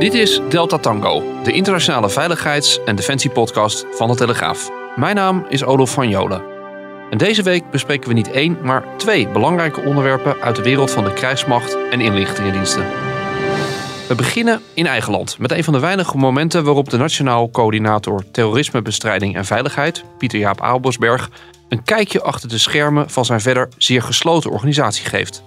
Dit is Delta Tango, de internationale veiligheids- en defensiepodcast van de Telegraaf. Mijn naam is Olof van Jolen. En deze week bespreken we niet één, maar twee belangrijke onderwerpen uit de wereld van de krijgsmacht en inlichtingendiensten. We beginnen in eigen land met een van de weinige momenten waarop de Nationaal Coördinator Terrorismebestrijding en Veiligheid, Pieter Jaap Aalbosberg, een kijkje achter de schermen van zijn verder zeer gesloten organisatie geeft.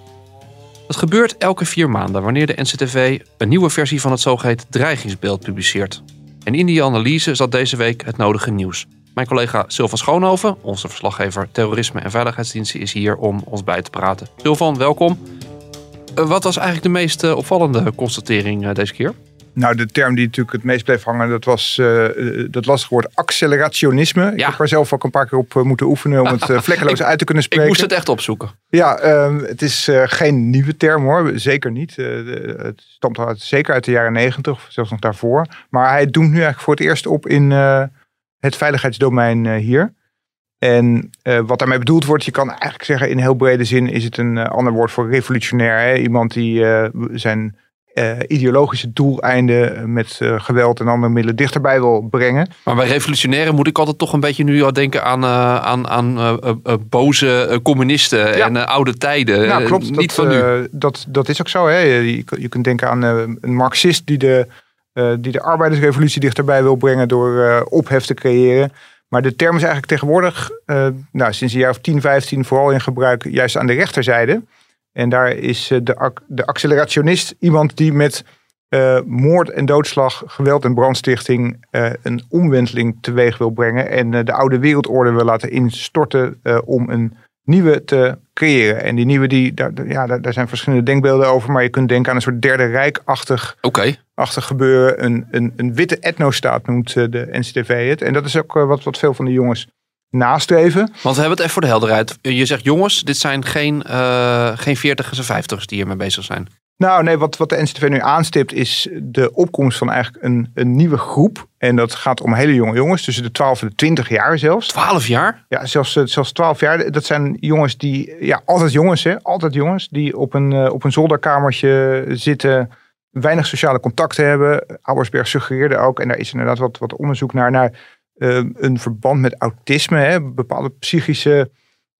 Dat gebeurt elke vier maanden wanneer de NCTV een nieuwe versie van het zogeheten dreigingsbeeld publiceert. En in die analyse zat deze week het nodige nieuws. Mijn collega Sylvan Schoonhoven, onze verslaggever terrorisme en veiligheidsdiensten, is hier om ons bij te praten. Sylvan, welkom. Uh, wat was eigenlijk de meest uh, opvallende constatering uh, deze keer? Nou, de term die natuurlijk het meest bleef hangen, dat was uh, dat lastige woord accelerationisme. Ja. Ik heb er zelf ook een paar keer op moeten oefenen om het vlekkeloos uit te kunnen spreken. Ik moest het echt opzoeken. Ja, uh, het is geen nieuwe term hoor, zeker niet. het stamt uit, zeker uit de jaren negentig, zelfs nog daarvoor. Maar hij doemt nu eigenlijk voor het eerst op in het veiligheidsdomein hier. En wat daarmee bedoeld wordt, je kan eigenlijk zeggen in heel brede zin is het een ander woord voor revolutionair. Hè? Iemand die zijn uh, ideologische doeleinden met uh, geweld en andere middelen dichterbij wil brengen. Maar bij revolutionairen moet ik altijd toch een beetje nu al denken aan, uh, aan, aan boze communisten ja. en oude tijden. Nou, klopt. Niet dat, van nu. dat, dat is ook zo. Hè? Je, je kunt denken aan een marxist die de, die de arbeidersrevolutie dichterbij wil brengen door ophef te creëren. Maar de term is eigenlijk tegenwoordig, nou, sinds een jaar of 10, 15 vooral in gebruik, juist aan de rechterzijde. En daar is de, de accelerationist iemand die met uh, moord en doodslag, geweld en brandstichting uh, een omwenteling teweeg wil brengen. En uh, de oude wereldorde wil laten instorten om een nieuwe te creëren. En die nieuwe, die, daar, ja, daar, daar, zijn verschillende denkbeelden over. Maar je kunt denken aan een soort derde rijkachtig okay. achtig gebeuren. Een, een, een witte etnostaat noemt de NCTV het. En dat is ook wat, wat veel van de jongens nastreven. Want we hebben het even voor de helderheid. Je zegt jongens, dit zijn geen, uh, geen 40ers en 50ers die hiermee bezig zijn. Nou nee, wat, wat de NCTV nu aanstipt is de opkomst van eigenlijk een, een nieuwe groep. En dat gaat om hele jonge jongens, tussen de 12 en de 20 jaar zelfs. 12 jaar? Ja, zelfs, zelfs 12 jaar. Dat zijn jongens die, ja, altijd jongens hè, altijd jongens. Die op een, uh, op een zolderkamertje zitten, weinig sociale contacten hebben. Auersberg suggereerde ook, en daar is inderdaad wat, wat onderzoek naar, naar uh, een verband met autisme, hè, bepaalde psychische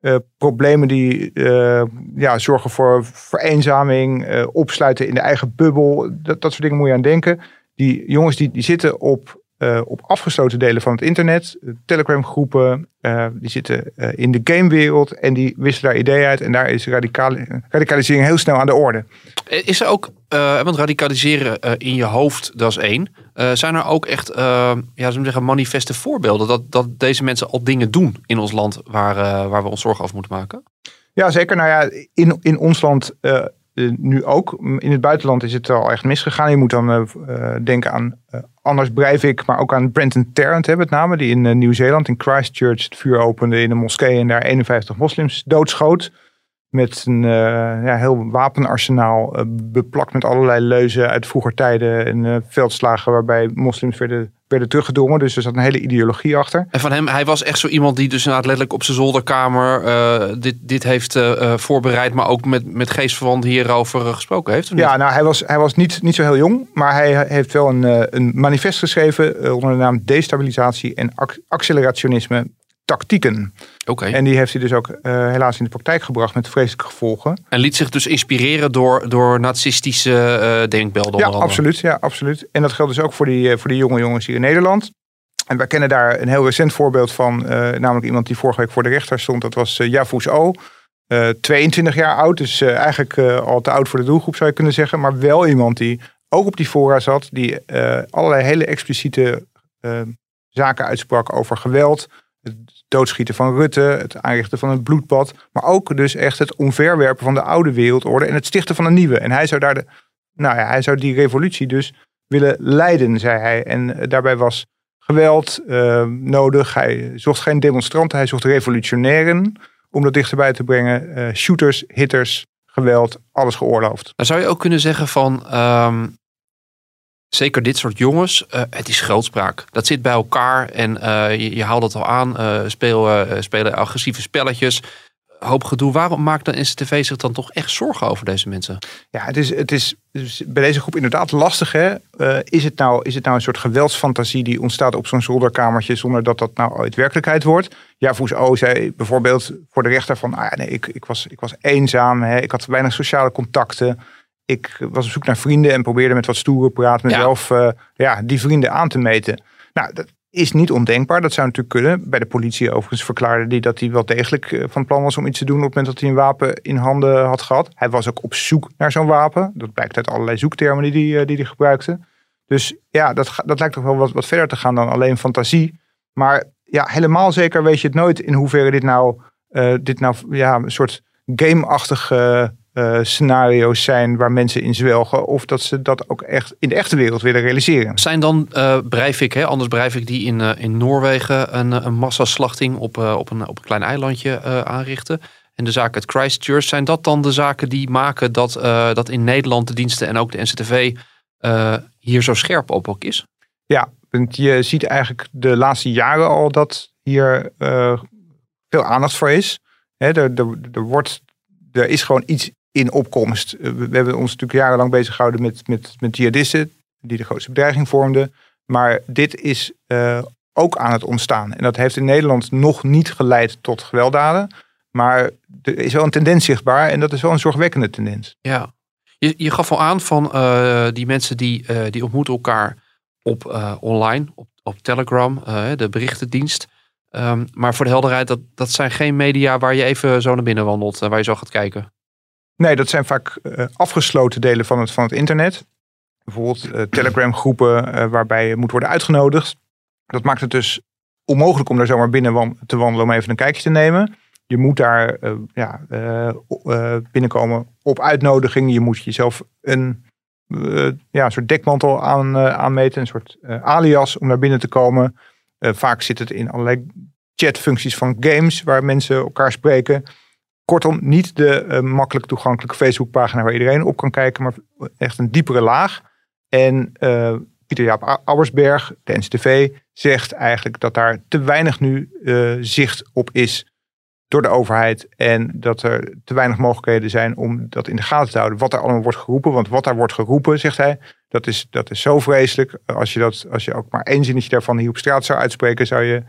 uh, problemen die uh, ja, zorgen voor vereenzaming, opsluiten in de eigen bubbel. Dat, dat soort dingen moet je aan denken. Die jongens die, die zitten op, op afgesloten delen van het internet, Telegram groepen, die zitten in de gamewereld en die wisselen daar ideeën uit. En daar is radicalisering heel snel aan de orde. Is er ook, want radicaliseren in je hoofd, dat is één. Zijn er ook echt ja, zeggen, manifeste voorbeelden dat, dat deze mensen al dingen doen in ons land waar, waar we ons zorgen over moeten maken? Ja, zeker. Nou ja, in, in ons land nu ook. In het buitenland is het al echt misgegaan. Je moet dan denken aan Anders Breivik, maar ook aan Brenton Tarrant, hè, met name, die in Nieuw-Zeeland, in Christchurch, het vuur opende in een moskee en daar 51 moslims doodschoot. Met een uh, ja, heel wapenarsenaal, uh, beplakt met allerlei leuzen uit vroeger tijden en veldslagen waarbij moslims werden, werden teruggedrongen. Dus er zat een hele ideologie achter. En van hem, hij was echt zo iemand die dus letterlijk op zijn zolderkamer dit, dit heeft voorbereid, maar ook met, met geestverwanten hierover gesproken heeft. Ja, nou hij was, hij was niet, niet zo heel jong, maar hij heeft wel een, een manifest geschreven onder de naam Destabilisatie en Accelerationisme tactieken. Oké. En die heeft hij dus ook uh, helaas in de praktijk gebracht met vreselijke gevolgen. En liet zich dus inspireren door, door nazistische uh, denkbeelden. Ja, absoluut, ja, absoluut. En dat geldt dus ook voor die, uh, voor die jonge jongens hier in Nederland. En wij kennen daar een heel recent voorbeeld van, namelijk iemand die vorige week voor de rechter stond. Dat was Javous O. 22 jaar oud, dus eigenlijk al te oud voor de doelgroep zou je kunnen zeggen. Maar wel iemand die ook op die fora zat, die allerlei hele expliciete zaken uitsprak over geweld, het doodschieten van Rutte, het aanrichten van een bloedbad, maar ook dus echt het omverwerpen van de oude wereldorde en het stichten van een nieuwe. En hij zou daar de, nou ja, hij zou die revolutie dus willen leiden, zei hij. En eh, daarbij was geweld uh, nodig. Hij zocht geen demonstranten, hij zocht revolutionairen om dat dichterbij te brengen. Uh, shooters, hitters, geweld, alles geoorloofd. Dan zou je ook kunnen zeggen van, um, zeker dit soort jongens, uh, het is grootspraak. Dat zit bij elkaar en uh, je, je haalt het al aan, speel, spelen agressieve spelletjes hoop gedoe. Waarom maakt de NCTV zich dan toch echt zorgen over deze mensen? Ja, het is, het is bij deze groep inderdaad lastig. Hè? Is, het nou, is het nou een soort geweldsfantasie die ontstaat op zo'n zolderkamertje zonder dat dat nou ooit werkelijkheid wordt? Ja, Voes O zei bijvoorbeeld voor de rechter van, ah nee, ik, ik, was, ik was eenzaam, hè? ik had weinig sociale contacten. Ik was op zoek naar vrienden en probeerde met wat stoere praat mezelf ja. Uh, ja, die vrienden aan te meten. Nou, dat, is niet ondenkbaar. Dat zou natuurlijk kunnen. Bij de politie overigens verklaarde hij dat hij wel degelijk eh, van plan was om iets te doen op het moment dat hij een wapen in handen had gehad. Hij was ook op zoek naar zo'n wapen. Dat blijkt uit allerlei zoektermen die hij, eh, die hij gebruikte. Dus ja, dat, dat lijkt toch wel wat, wat verder te gaan dan alleen fantasie. Maar ja, helemaal zeker weet je het nooit in hoeverre dit nou, uh, dit nou ja, een soort gameachtige uh, scenario's zijn waar mensen in zwelgen. Of dat ze dat ook echt in de echte wereld willen realiseren. Zijn dan uh, Breivik, hè, anders Breivik die in, uh, in Noorwegen een, een massaslachting op, op, een, op een klein eilandje aanrichten. En de zaken uit Christchurch, zijn dat dan de zaken die maken dat, dat in Nederland de diensten en ook de NCTV hier zo scherp op ook is? Ja, want je ziet eigenlijk de laatste jaren al dat hier veel aandacht voor is. Hè, er, er, er, wordt, er is gewoon iets in opkomst. Eh, we hebben ons natuurlijk jarenlang bezig gehouden met, met, met jihadisten, die de grootste bedreiging vormden. Maar dit is uh, ook aan het ontstaan. En dat heeft in Nederland nog niet geleid tot gewelddaden. Maar er is wel een tendens zichtbaar en dat is wel een zorgwekkende tendens. Ja, je, je gaf al aan van uh, die mensen die, uh, die ontmoeten elkaar op online, op, op Telegram, de berichtendienst. Um, maar voor de helderheid, dat, dat zijn geen media waar je even zo naar binnen wandelt en waar je zo gaat kijken. Nee, dat zijn vaak uh, afgesloten delen van het, van het internet. Bijvoorbeeld uh, Telegram groepen uh, waarbij je moet worden uitgenodigd. Dat maakt het dus onmogelijk om daar zomaar binnen te wandelen om even een kijkje te nemen. Je moet daar ja, binnenkomen op uitnodiging. Je moet jezelf een, ja, soort dekmantel aan, aanmeten, een soort alias om naar binnen te komen. vaak zit het in allerlei chatfuncties van games waar mensen elkaar spreken. Kortom, niet de uh, makkelijk toegankelijke Facebookpagina waar iedereen op kan kijken, maar echt een diepere laag. En uh, Pieter Jaap Auersberg, de NCTV, zegt eigenlijk dat daar te weinig nu uh, zicht op is door de overheid. En dat er te weinig mogelijkheden zijn om dat in de gaten te houden. Wat er allemaal wordt geroepen. Want wat daar wordt geroepen, zegt hij, dat is, dat is zo vreselijk. Als je, dat, als je ook maar één zinnetje daarvan hier op straat zou uitspreken, zou je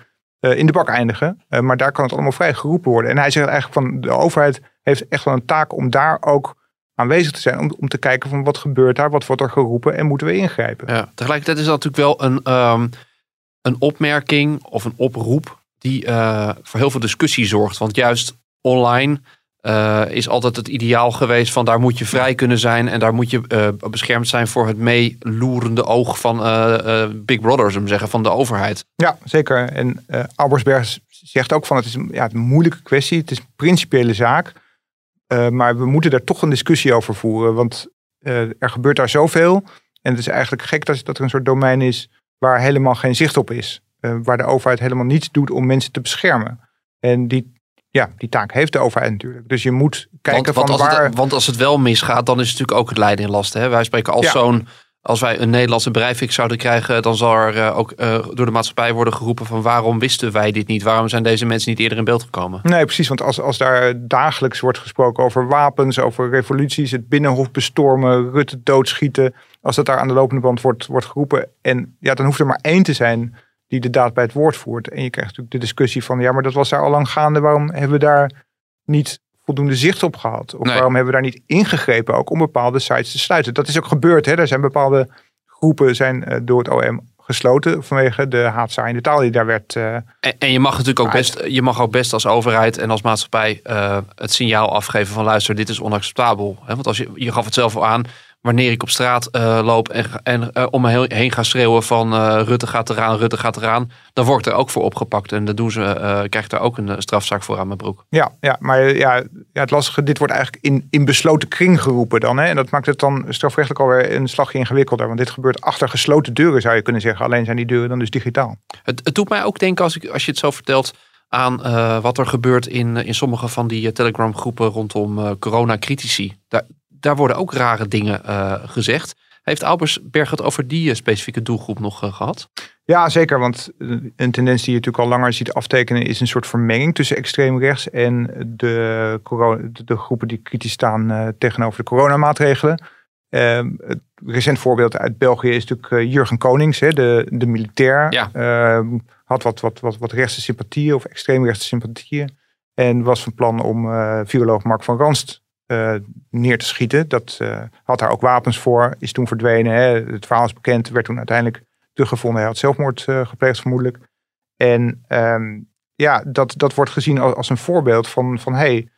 in de bak eindigen. Uh, maar daar kan het allemaal vrij geroepen worden. En hij zegt eigenlijk van de overheid heeft echt wel een taak om daar ook aanwezig te zijn. Om, om te kijken van wat gebeurt daar, wat wordt er geroepen en moeten we ingrijpen. Ja, tegelijkertijd is dat natuurlijk wel een, um, een opmerking of een oproep die uh, voor heel veel discussie zorgt. Want juist online uh, is altijd het ideaal geweest van daar moet je vrij kunnen zijn en daar moet je uh, beschermd zijn voor het meeloerende oog van uh, Big Brother, zullen zeggen, van de overheid. Ja, zeker. En Albersberg zegt ook van het is ja, een moeilijke kwestie, het is een principiële zaak, maar we moeten daar toch een discussie over voeren, want er gebeurt daar zoveel en het is eigenlijk gek dat, dat er een soort domein is waar helemaal geen zicht op is, waar de overheid helemaal niets doet om mensen te beschermen. En die ja, die taak heeft de overheid natuurlijk. Dus je moet kijken want, van want waar... Het, want als het wel misgaat, dan is het natuurlijk ook het lijden in last. Hè? Wij spreken als ja. zo'n... Als wij een Nederlandse bedrijf zouden krijgen, dan zal er uh, ook uh, door de maatschappij worden geroepen van waarom wisten wij dit niet? Waarom zijn deze mensen niet eerder in beeld gekomen? Nee, precies. Want als, als daar dagelijks wordt gesproken over wapens, over revoluties, het binnenhof bestormen, Rutte doodschieten. Als dat daar aan de lopende band wordt, wordt geroepen. En ja, dan hoeft er maar één te zijn die de daad bij het woord voert. En je krijgt natuurlijk de discussie van, ja, maar dat was daar al lang gaande. Waarom hebben we daar niet voldoende zicht op gehad? Of nee. waarom hebben we daar niet ingegrepen ook om bepaalde sites te sluiten? Dat is ook gebeurd. Hè? Er zijn bepaalde groepen zijn uh, door het OM gesloten vanwege de haatzaaiende taal die daar werd. Uh, en, en, je mag natuurlijk ook best, je mag ook best als overheid en als maatschappij uh, het signaal afgeven van luister, dit is onacceptabel. Hè? Want als je, je gaf het zelf al aan, wanneer ik op straat uh, loop en, en uh, om me heen ga schreeuwen van uh, Rutte gaat eraan, Rutte gaat eraan, dan wordt er ook voor opgepakt. En dan doen ze, krijgt er ook een strafzaak voor aan mijn broek. Ja, ja maar ja, ja, het lastige, dit wordt eigenlijk in, in besloten kring geroepen dan. Hè? En dat maakt het dan strafrechtelijk alweer een slagje ingewikkelder. Want dit gebeurt achter gesloten deuren, zou je kunnen zeggen. Alleen zijn die deuren dan dus digitaal. Het, het doet mij ook denken, als, ik, als je het zo vertelt, aan wat er gebeurt in, in sommige van die Telegram groepen rondom corona-critici. Daar, daar worden ook rare dingen uh, gezegd. Heeft Albersberg het over die eh, specifieke doelgroep nog uh, gehad? Ja, zeker. Want een tendens die je natuurlijk al langer ziet aftekenen is een soort vermenging tussen extreem rechts en de, corona, de groepen die kritisch staan uh, tegenover de coronamaatregelen. Uh, het recent voorbeeld uit België is natuurlijk Jurgen Konings, hè, de, de militair. Ja. Ehm, had wat, wat, wat, wat rechtse sympathieën of extreemrechtse sympathieën. En was van plan om viroloog Mark van Ranst uh, neer te schieten. Dat uh, had daar ook wapens voor, is toen verdwenen. Hè. Het verhaal is bekend, werd toen uiteindelijk teruggevonden. Hij had zelfmoord uh, gepleegd vermoedelijk. En um, ja, dat, dat wordt gezien als, een voorbeeld van, van hey,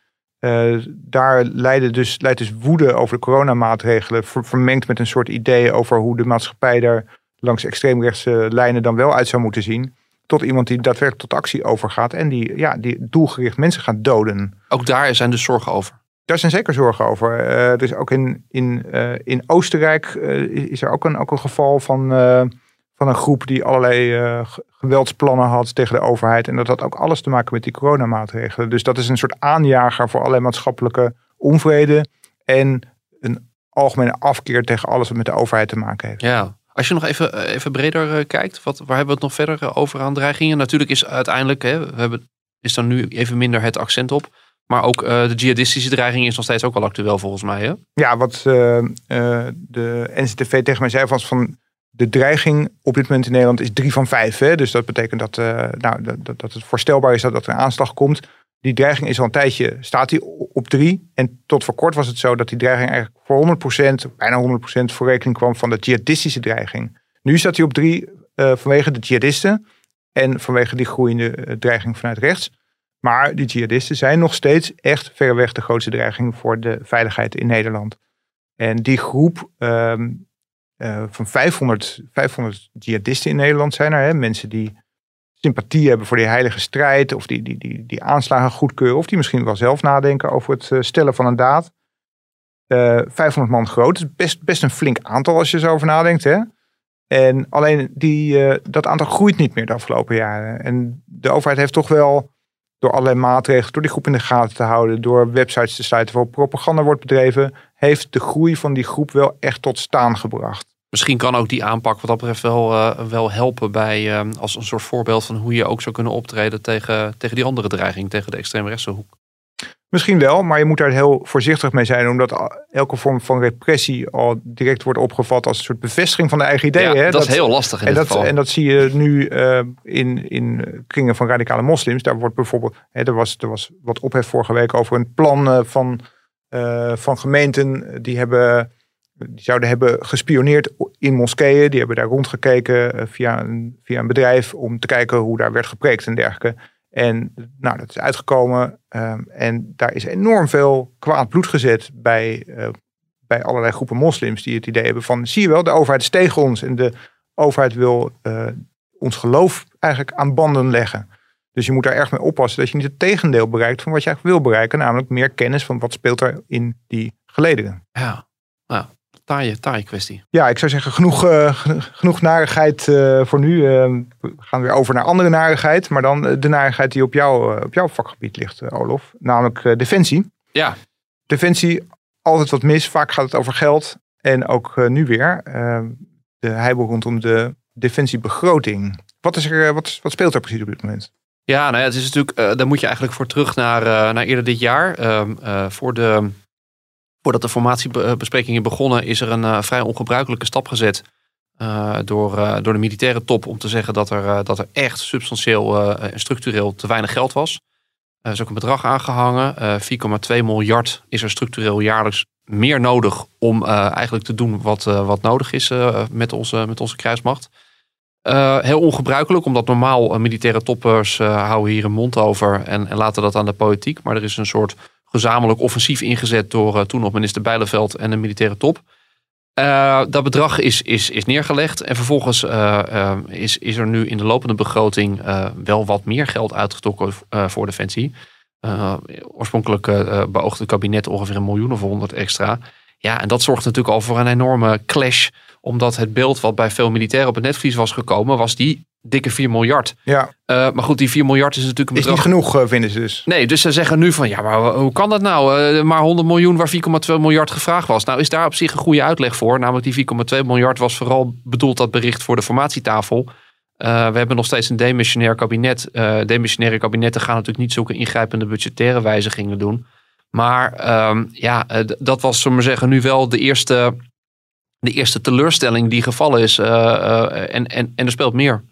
daar leidde dus, leidt dus woede over de coronamaatregelen, ver, vermengd met een soort idee over hoe de maatschappij daar langs extreemrechtse lijnen dan wel uit zou moeten zien tot iemand die daadwerkelijk tot actie overgaat en die, ja, die doelgericht mensen gaat doden. Ook daar zijn dus zorgen over. Daar zijn zeker zorgen over. Uh, dus ook in, in, uh, in Oostenrijk uh, is er ook een, ook een geval van, van een groep die allerlei geweldsplannen had tegen de overheid. En dat had ook alles te maken met die coronamaatregelen. Dus dat is een soort aanjager voor allerlei maatschappelijke onvrede. En een algemene afkeer tegen alles wat met de overheid te maken heeft. Ja, als je nog even, even breder kijkt, wat, waar hebben we het nog verder over aan dreigingen? Natuurlijk is uiteindelijk, hè, we hebben, is dan nu even minder het accent op maar ook uh, de jihadistische dreiging is nog steeds ook wel actueel volgens mij. Hè? Ja, wat uh, uh, de NCTV tegen mij zei was van de dreiging op dit moment in Nederland is drie van vijf. Hè? Dus dat betekent dat, nou, dat, dat het voorstelbaar is dat, dat er een aanslag komt. Die dreiging is al een tijdje, staat die op drie. En tot voor kort was het zo dat die dreiging eigenlijk voor 100%, bijna 100% voor rekening kwam van de jihadistische dreiging. Nu staat hij op drie vanwege de jihadisten en vanwege die groeiende dreiging vanuit rechts. Maar die jihadisten zijn nog steeds echt verreweg de grootste dreiging voor de veiligheid in Nederland. En die groep um, uh, van 500, 500 jihadisten in Nederland zijn er. Hè? Mensen die sympathie hebben voor die heilige strijd. Of die, die, die, die aanslagen goedkeuren. Of die misschien wel zelf nadenken over het uh, stellen van een daad. Uh, eh, 500 man groot. Dat is best, best een flink aantal als je zo over nadenkt. Hè? En alleen die, dat aantal groeit niet meer de afgelopen jaren. En de overheid heeft toch wel door allerlei maatregelen, door die groep in de gaten te houden, door websites te sluiten waar propaganda wordt bedreven, heeft de groei van die groep wel echt tot staan gebracht. Misschien kan ook die aanpak wat dat betreft wel, uh, wel helpen bij, uh, als een soort voorbeeld van hoe je ook zou kunnen optreden tegen, tegen die andere dreiging, tegen de extreemrechtse hoek. Misschien wel, maar je moet daar heel voorzichtig mee zijn, omdat elke vorm van repressie al direct wordt opgevat als een soort bevestiging van de eigen ideeën. Ja, dat, is heel lastig. In en, dat, geval. en dat zie je nu uh, in, in kringen van radicale moslims. Daar wordt bijvoorbeeld, hè, er, was, er was wat ophef vorige week over een plan uh, van, uh, van gemeenten die hebben. Die zouden hebben gespioneerd in moskeeën. Die hebben daar rondgekeken via een, via een bedrijf om te kijken hoe daar werd gepreekt en dergelijke. En nou, dat is uitgekomen. Um, en daar is enorm veel kwaad bloed gezet bij, uh, bij allerlei groepen moslims die het idee hebben van, zie je wel, de overheid is tegen ons en de overheid wil uh, ons geloof eigenlijk aan banden leggen. Dus je moet daar erg mee oppassen dat je niet het tegendeel bereikt van wat je eigenlijk wil bereiken, namelijk meer kennis van wat speelt er in die gelederen. Ja, taaie, taaie kwestie. Ja, ik zou zeggen genoeg, uh, genoeg narigheid uh, voor nu. Uh, we gaan weer over naar andere narigheid. Maar dan de narigheid die op, jou, op jouw vakgebied ligt, Olof. Namelijk defensie. Ja. Defensie, altijd wat mis. Vaak gaat het over geld. En ook nu weer. de heibel rondom de defensiebegroting. Wat, is er, wat, wat speelt er precies op dit moment? Ja, nou ja, het is natuurlijk, uh, daar moet je eigenlijk voor terug naar, uh, naar eerder dit jaar. Uh, voor de Voordat de formatiebesprekingen begonnen, is er een uh, vrij ongebruikelijke stap gezet. Uh, door, uh, door de militaire top om te zeggen dat er, dat er echt substantieel en structureel te weinig geld was. Er is ook een bedrag aangehangen. 4,2 miljard is er structureel jaarlijks meer nodig om eigenlijk te doen wat, wat nodig is met, onze, met onze kruismacht. heel ongebruikelijk, omdat normaal militaire toppers houden hier een mond over en, en laten dat aan de politiek. Maar er is een soort gezamenlijk offensief ingezet door uh, toen nog minister Bijleveld en de militaire top. Uh, dat bedrag is, is, is neergelegd. En vervolgens uh, is, is er nu in de lopende begroting wel wat meer geld uitgetrokken voor Defensie. oorspronkelijk beoogde het kabinet ongeveer een miljoen of honderd extra. Ja, en dat zorgt natuurlijk al voor een enorme clash. Omdat het beeld wat bij veel militairen op het netvlies was gekomen, was die dikke 4 miljard. Ja. Uh, maar goed, die 4 miljard is natuurlijk een bedrag... Is niet genoeg, uh, vinden ze dus. Nee, dus ze zeggen nu van, ja, maar hoe kan dat nou? Uh, maar 100 miljoen waar 4,2 miljard gevraagd was. Nou, is daar op zich een goede uitleg voor. Namelijk die 4,2 miljard was vooral bedoeld dat bericht voor de formatietafel. we hebben nog steeds een demissionair kabinet. demissionaire kabinetten gaan natuurlijk niet zulke ingrijpende budgettaire wijzigingen doen. Maar um, ja, dat was, zullen we zeggen, nu wel de eerste, de eerste teleurstelling die gevallen is. en, en, en er speelt meer.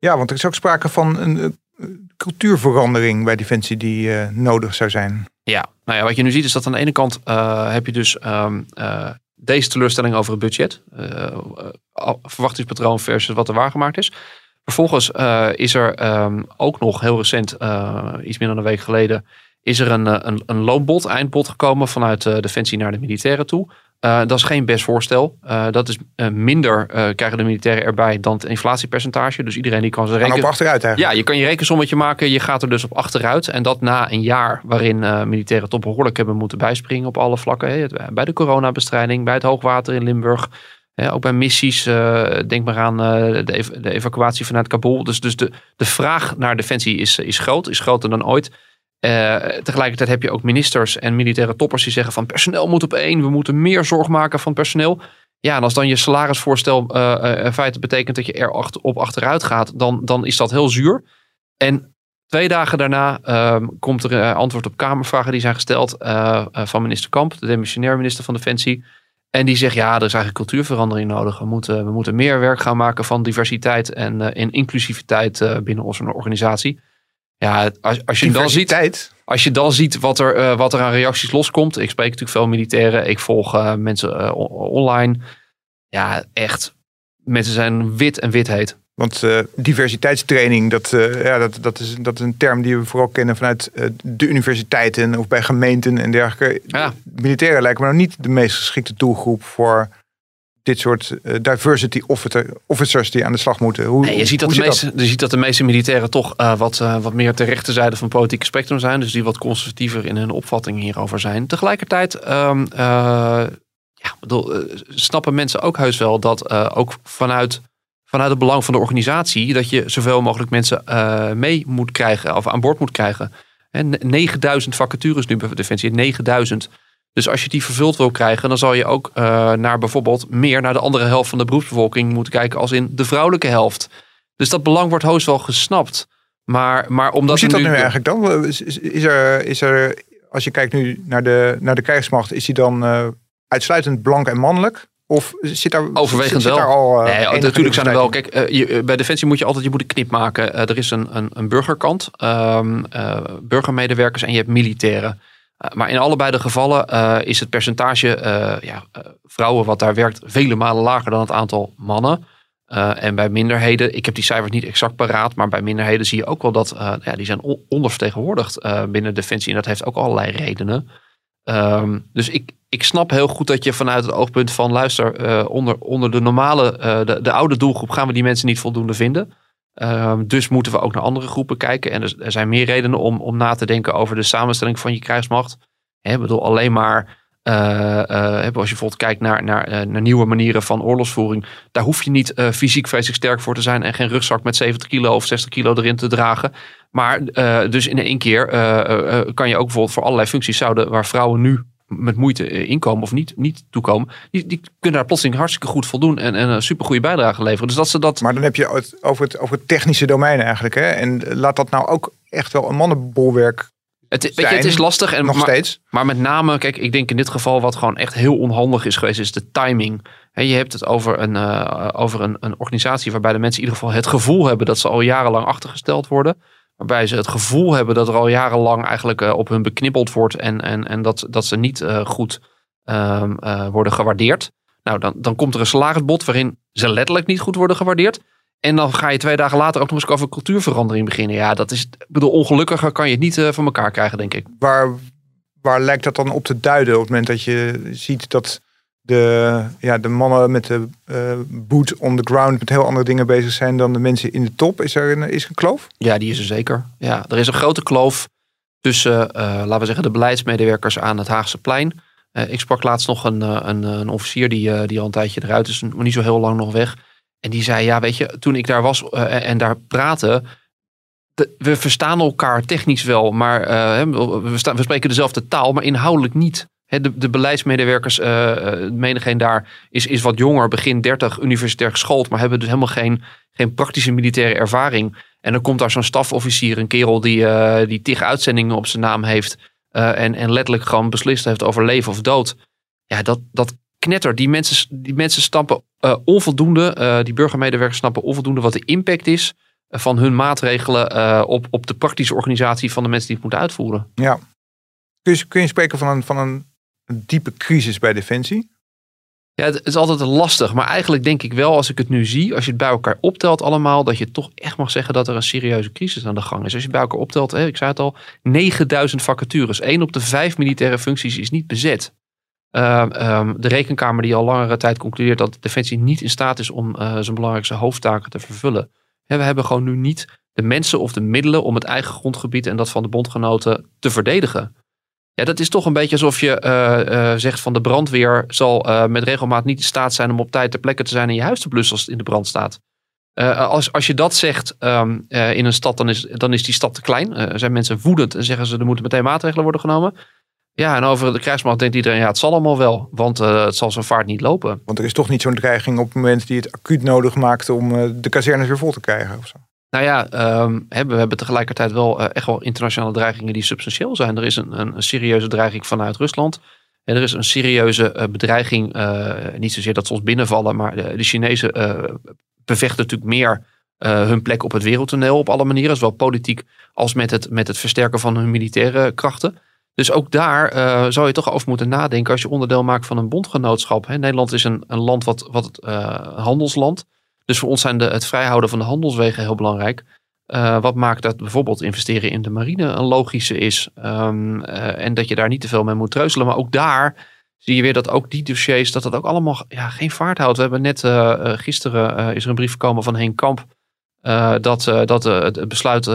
Ja, want er is ook sprake van een cultuurverandering bij Defensie die uh, nodig zou zijn. Ja, nou ja, wat je nu ziet is dat aan de ene kant uh, heb je dus uh, deze teleurstelling over het budget. verwachtingspatroon versus wat er waargemaakt is. Vervolgens is er um, ook nog heel recent, iets minder dan een week geleden, is er een, een, een loonbod, eindbod gekomen vanuit Defensie naar de militairen toe. Uh, dat is geen best voorstel. Uh, dat is uh, minder krijgen de militairen erbij dan het inflatiepercentage. Dus iedereen die kan zijn op achteruit eigenlijk. Ja, je kan je rekensommetje maken. Je gaat er dus op achteruit. En dat na een jaar waarin militairen toch behoorlijk hebben moeten bijspringen op alle vlakken. Bij de coronabestrijding, bij het hoogwater in Limburg. Ook bij missies, denk maar aan de, ev de, evacuatie vanuit Kabul. Dus, dus de, de vraag naar defensie is, is groot, is groter dan ooit. Uh, tegelijkertijd heb je ook ministers en militaire toppers die zeggen van personeel moet op één, we moeten meer zorg maken van personeel. Ja, en als dan je salarisvoorstel uh, in feite betekent dat je er op achteruit gaat, dan, dan is dat heel zuur. En twee dagen daarna uh, komt er antwoord op Kamervragen die zijn gesteld van minister Kamp, de demissionair minister van Defensie. En die zegt, ja, er is eigenlijk cultuurverandering nodig. We moeten, we moeten meer werk gaan maken van diversiteit en, en inclusiviteit binnen onze organisatie. Ja, als, als je dan ziet, als je dan ziet wat er, uh, wat er aan reacties loskomt. Ik spreek natuurlijk veel militairen. Ik volg uh, mensen uh, online. Ja, echt. Mensen zijn wit en wit heet. Want diversiteitstraining, dat, ja, dat, dat, is, dat is een term die we vooral kennen vanuit de universiteiten of bij gemeenten en dergelijke. Ja. Militairen lijken me nou niet de meest geschikte doelgroep voor dit soort uh, diversity officers die aan de slag moeten? Hoe, nee, je, ziet dat de meeste, je ziet dat de meeste militairen toch uh, wat, uh, wat meer ter rechterzijde van het politieke spectrum zijn. Dus die wat conservatiever in hun opvatting hierover zijn. Tegelijkertijd um, ja, bedoel, snappen mensen ook heus wel dat ook vanuit, vanuit het belang van de organisatie... dat je zoveel mogelijk mensen mee moet krijgen of aan boord moet krijgen. En 9000 vacatures nu bij Defensie, 9000... Dus als je die vervuld wil krijgen, dan zal je ook uh, naar bijvoorbeeld meer naar de andere helft van de beroepsbevolking moeten kijken als in de vrouwelijke helft. Dus dat belang wordt hoogst wel gesnapt. Maar, maar omdat Hoe zit dat nu, eigenlijk dan? Is, is, er, is er, als je kijkt nu naar de, naar de krijgsmacht, is die dan uh, uitsluitend blank en mannelijk? Of zit daar overwegend zit, wel? al, uh, nee, natuurlijk zijn er wel. Kijk, uh, je, bij Defensie moet je altijd je moet een knip maken. Uh, er is een, een, een burgerkant, um, burgermedewerkers en je hebt militairen. Eh, maar in allebei de gevallen uh, is het percentage uh, ja, vrouwen wat daar werkt vele malen lager dan het aantal mannen. en bij minderheden, ik heb die cijfers niet exact paraat, maar bij minderheden zie je ook wel dat ja, die zijn ondervertegenwoordigd binnen Defensie. En dat heeft ook allerlei redenen. Um, dus ik, ik snap heel goed dat je vanuit het oogpunt van luister, onder, onder de normale, de, de oude doelgroep gaan we die mensen niet voldoende vinden. Ehm, dus moeten we ook naar andere groepen kijken. En er, zijn meer redenen om, om na te denken over de samenstelling van je krijgsmacht. Ik bedoel, alleen maar uh, uh, als je bijvoorbeeld kijkt naar, naar, uh, naar, nieuwe manieren van oorlogsvoering. Daar hoef je niet fysiek vreselijk sterk voor te zijn. En geen rugzak met 70 kilo of 60 kilo erin te dragen. Maar dus in één keer kan je ook bijvoorbeeld voor allerlei functies zouden waar vrouwen nu met moeite eh, inkomen of niet, niet toekomen, die, die kunnen daar plotseling hartstikke goed voldoen en, en een supergoeie bijdrage leveren. Dus dat ze dat. Maar dan heb je het over het, over het technische domein eigenlijk. Hè? En laat dat nou ook echt wel een mannenbolwerk het, weet je, het is lastig. En, nog maar, steeds. Maar met name, kijk, ik denk in dit geval wat gewoon echt heel onhandig is geweest, is de timing. He, je hebt het over, een, uh, over een, een organisatie waarbij de mensen in ieder geval het gevoel hebben dat ze al jarenlang achtergesteld worden. Waarbij ze het gevoel hebben dat er al jarenlang eigenlijk uh, op hun beknibbeld wordt. En, en, en dat, dat ze niet uh, goed um, uh, worden gewaardeerd. Nou, dan, dan komt er een salarisbod waarin ze letterlijk niet goed worden gewaardeerd. En dan ga je twee dagen later ook nog eens over cultuurverandering beginnen. Ja, dat is, bedoel, ongelukkiger kan je het niet van elkaar krijgen, denk ik. Waar, waar lijkt dat dan op te duiden op het moment dat je ziet dat de, ja, de mannen met de uh, boot on the ground met heel andere dingen bezig zijn dan de mensen in de top. Is er een, is een kloof? Ja, die is er zeker. Ja, er is een grote kloof tussen, uh, laten we zeggen, de beleidsmedewerkers aan het Haagse plein. Uh, ik sprak laatst nog een, een, een officier die, die al een tijdje eruit is, maar niet zo heel lang nog weg. En die zei, ja weet je, toen ik daar was en daar praatte, we verstaan elkaar technisch wel, maar we, we spreken dezelfde taal, maar inhoudelijk niet de, de beleidsmedewerkers, uh, menigeen daar, is, is wat jonger, begin 30, universitair geschoold, maar hebben dus helemaal geen, geen praktische militaire ervaring. En dan komt daar zo'n stafofficier, een kerel die, uh, die tig uitzendingen op zijn naam heeft en, en letterlijk gewoon beslist heeft over leven of dood. Ja, dat, dat knetter. Die mensen, die mensen snappen onvoldoende, die burgermedewerkers snappen onvoldoende wat de impact is van hun maatregelen op, op de praktische organisatie van de mensen die het moeten uitvoeren. Ja. Kun je, kun je spreken van van een een diepe crisis bij Defensie? Ja, het is altijd lastig. Maar eigenlijk denk ik wel, als ik het nu zie, als je het bij elkaar optelt allemaal, dat je toch echt mag zeggen dat er een serieuze crisis aan de gang is. Als je het bij elkaar optelt, hè, ik zei het al, 9000 vacatures. Eén op de vijf militaire functies is niet bezet. Ehm, ehm, de rekenkamer die al langere tijd concludeert dat Defensie niet in staat is om uh, zijn belangrijkste hoofdtaken te vervullen. we hebben gewoon nu niet de mensen of de middelen om het eigen grondgebied en dat van de bondgenoten te verdedigen. Ja, dat is toch een beetje alsof je uh, zegt van de brandweer zal uh, met regelmaat niet in staat zijn om op tijd ter plekke te zijn en je huis te blussen als het in de brand staat. als, als je dat zegt um, in een stad, dan is, dan is die stad te klein. zijn mensen woedend en zeggen ze er moeten meteen maatregelen worden genomen. Ja, en over de krijgsmacht denkt iedereen, ja, het zal allemaal wel, want het zal zijn vaart niet lopen. Want er is toch niet zo'n dreiging op het moment die het acuut nodig maakt om de kazernes weer vol te krijgen of zo? Nou ja, um, we hebben tegelijkertijd wel uh, echt wel internationale dreigingen die substantieel zijn. Er is een, een, serieuze dreiging vanuit Rusland. En er is een serieuze uh, bedreiging, uh, niet zozeer dat ze ons binnenvallen, maar de, de Chinezen bevechten natuurlijk meer hun plek op het wereldtoneel op alle manieren. Zowel politiek als met het, met het versterken van hun militaire krachten. Dus ook daar zou je toch over moeten nadenken als je onderdeel maakt van een bondgenootschap. Hè. Nederland is een, een land wat, wat handelsland dus voor ons zijn de, het vrijhouden van de handelswegen heel belangrijk. Uh, wat maakt dat bijvoorbeeld investeren in de marine een logische is. Um, uh, en dat je daar niet te veel mee moet treuzelen. Maar ook daar zie je weer dat ook die dossiers, dat dat ook allemaal ja, geen vaart houdt. We hebben net uh, gisteren is er een brief gekomen van Henk Kamp. dat dat het besluit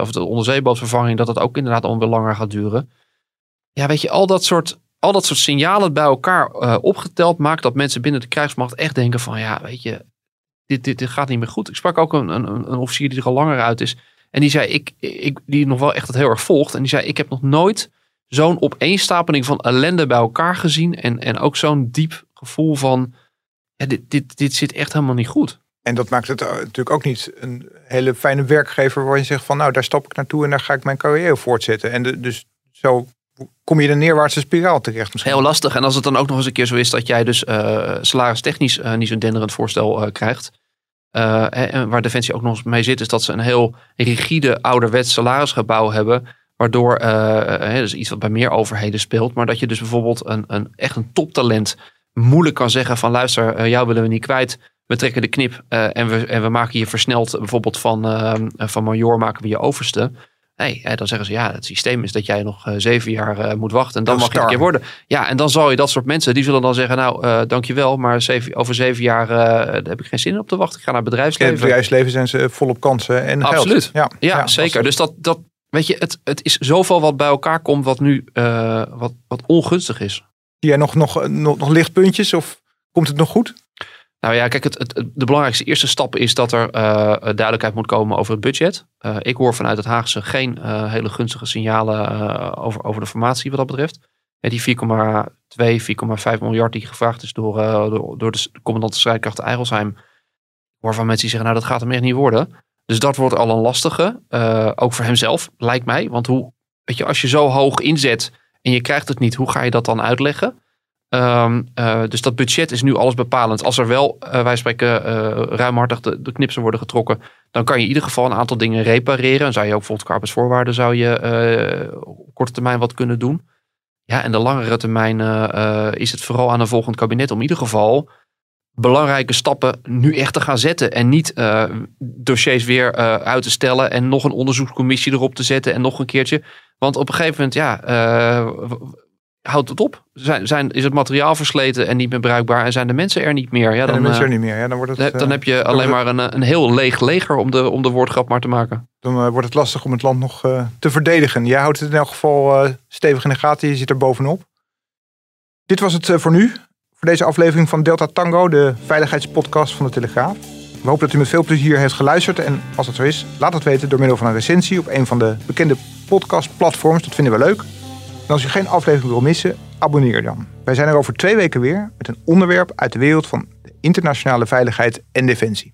of de onderzeebootvervanging, dat dat ook inderdaad al langer gaat duren. Ja, weet je, al dat soort, al dat soort signalen bij elkaar opgeteld maakt dat mensen binnen de krijgsmacht echt denken van ja, weet je, dit, dit, dit gaat niet meer goed. Ik sprak ook een, een, een officier die er al langer uit is. En die zei, ik, ik, die nog wel echt het heel erg volgt. En die zei, ik heb nog nooit zo'n opeenstapeling van ellende bij elkaar gezien. En, en ook zo'n diep gevoel van, dit, dit, dit zit echt helemaal niet goed. En dat maakt het natuurlijk ook niet een hele fijne werkgever waar je zegt van nou daar stap ik naartoe en daar ga ik mijn carrière voortzetten. En de, dus zo kom je de neerwaartse spiraal terecht misschien. Heel lastig. En als het dan ook nog eens een keer zo is dat jij dus uh, salaristechnisch uh, niet zo'n denderend voorstel uh, krijgt. en waar Defensie ook nog eens mee zit, is dat ze een heel rigide ouderwets salarisgebouw hebben. Waardoor, dus iets wat bij meer overheden speelt, maar dat je dus bijvoorbeeld een, een echt een toptalent moeilijk kan zeggen van luister, jou willen we niet kwijt. We trekken de knip en, we, en we maken je versneld bijvoorbeeld van, van major maken we je overste. Nee, dan zeggen ze ja, het systeem is dat jij nog uh, zeven jaar uh, moet wachten en dan mag je een keer worden. Ja, en dan zal je dat soort mensen, die zullen dan zeggen, nou, uh, dankjewel, maar zeven, over zeven jaar heb ik geen zin op te wachten. Ik ga naar bedrijfsleven. In het bedrijfsleven zijn ze volop kansen en Absoluut. Geld. Ja, ja, ja zeker. Dus dat, dat, weet je, het, het is zoveel wat bij elkaar komt wat nu wat, wat ongunstig is. Zie jij nog, nog, nog, nog lichtpuntjes of komt het nog goed? Nou ja, kijk, het, de belangrijkste eerste stap is dat er uh, duidelijkheid moet komen over het budget. Uh, ik hoor vanuit het Haagse geen uh, hele gunstige signalen over, over de formatie wat dat betreft. En die 4,2, 4,5 miljard die gevraagd is door, door, door, de commandant de strijdkrachten Eigelsheim. Waarvan mensen die zeggen, nou dat gaat hem echt niet worden. Dus dat wordt al een lastige. ook voor hemzelf, lijkt mij. Want hoe, weet je, als je zo hoog inzet en je krijgt het niet, hoe ga je dat dan uitleggen? Um, uh, dus dat budget is nu alles bepalend. Als er wel, uh, wij spreken, uh, ruimhartig de, knipsen worden getrokken, dan kan je in ieder geval een aantal dingen repareren. Dan zou je ook bijvoorbeeld arbeidsvoorwaarden zou je op korte termijn wat kunnen doen. Ja, en de langere termijn is het vooral aan een volgend kabinet om in ieder geval belangrijke stappen nu echt te gaan zetten. En niet dossiers weer uit te stellen en nog een onderzoekscommissie erop te zetten en nog een keertje. Want op een gegeven moment, ja, houdt het op? Zijn, zijn, is het materiaal versleten en niet meer bruikbaar en zijn de mensen er niet meer? Ja, dan, de mensen eh, er niet meer. Ja, dan wordt het, dan, eh, heb je alleen maar een, een heel leeg leger om de, om de woordgrap maar te maken. Dan eh, wordt het lastig om het land nog te verdedigen. Jij houdt het in elk geval stevig in de gaten. Je zit er bovenop. Dit was het voor nu. Voor deze aflevering van Delta Tango, de veiligheidspodcast van de Telegraaf. We hopen dat u met veel plezier heeft geluisterd. En als dat zo is, laat het weten door middel van een recensie op een van de bekende podcastplatforms. Dat vinden we leuk. En als u geen aflevering wil missen, abonneer dan. Wij zijn er over twee weken weer met een onderwerp uit de wereld van de internationale veiligheid en defensie.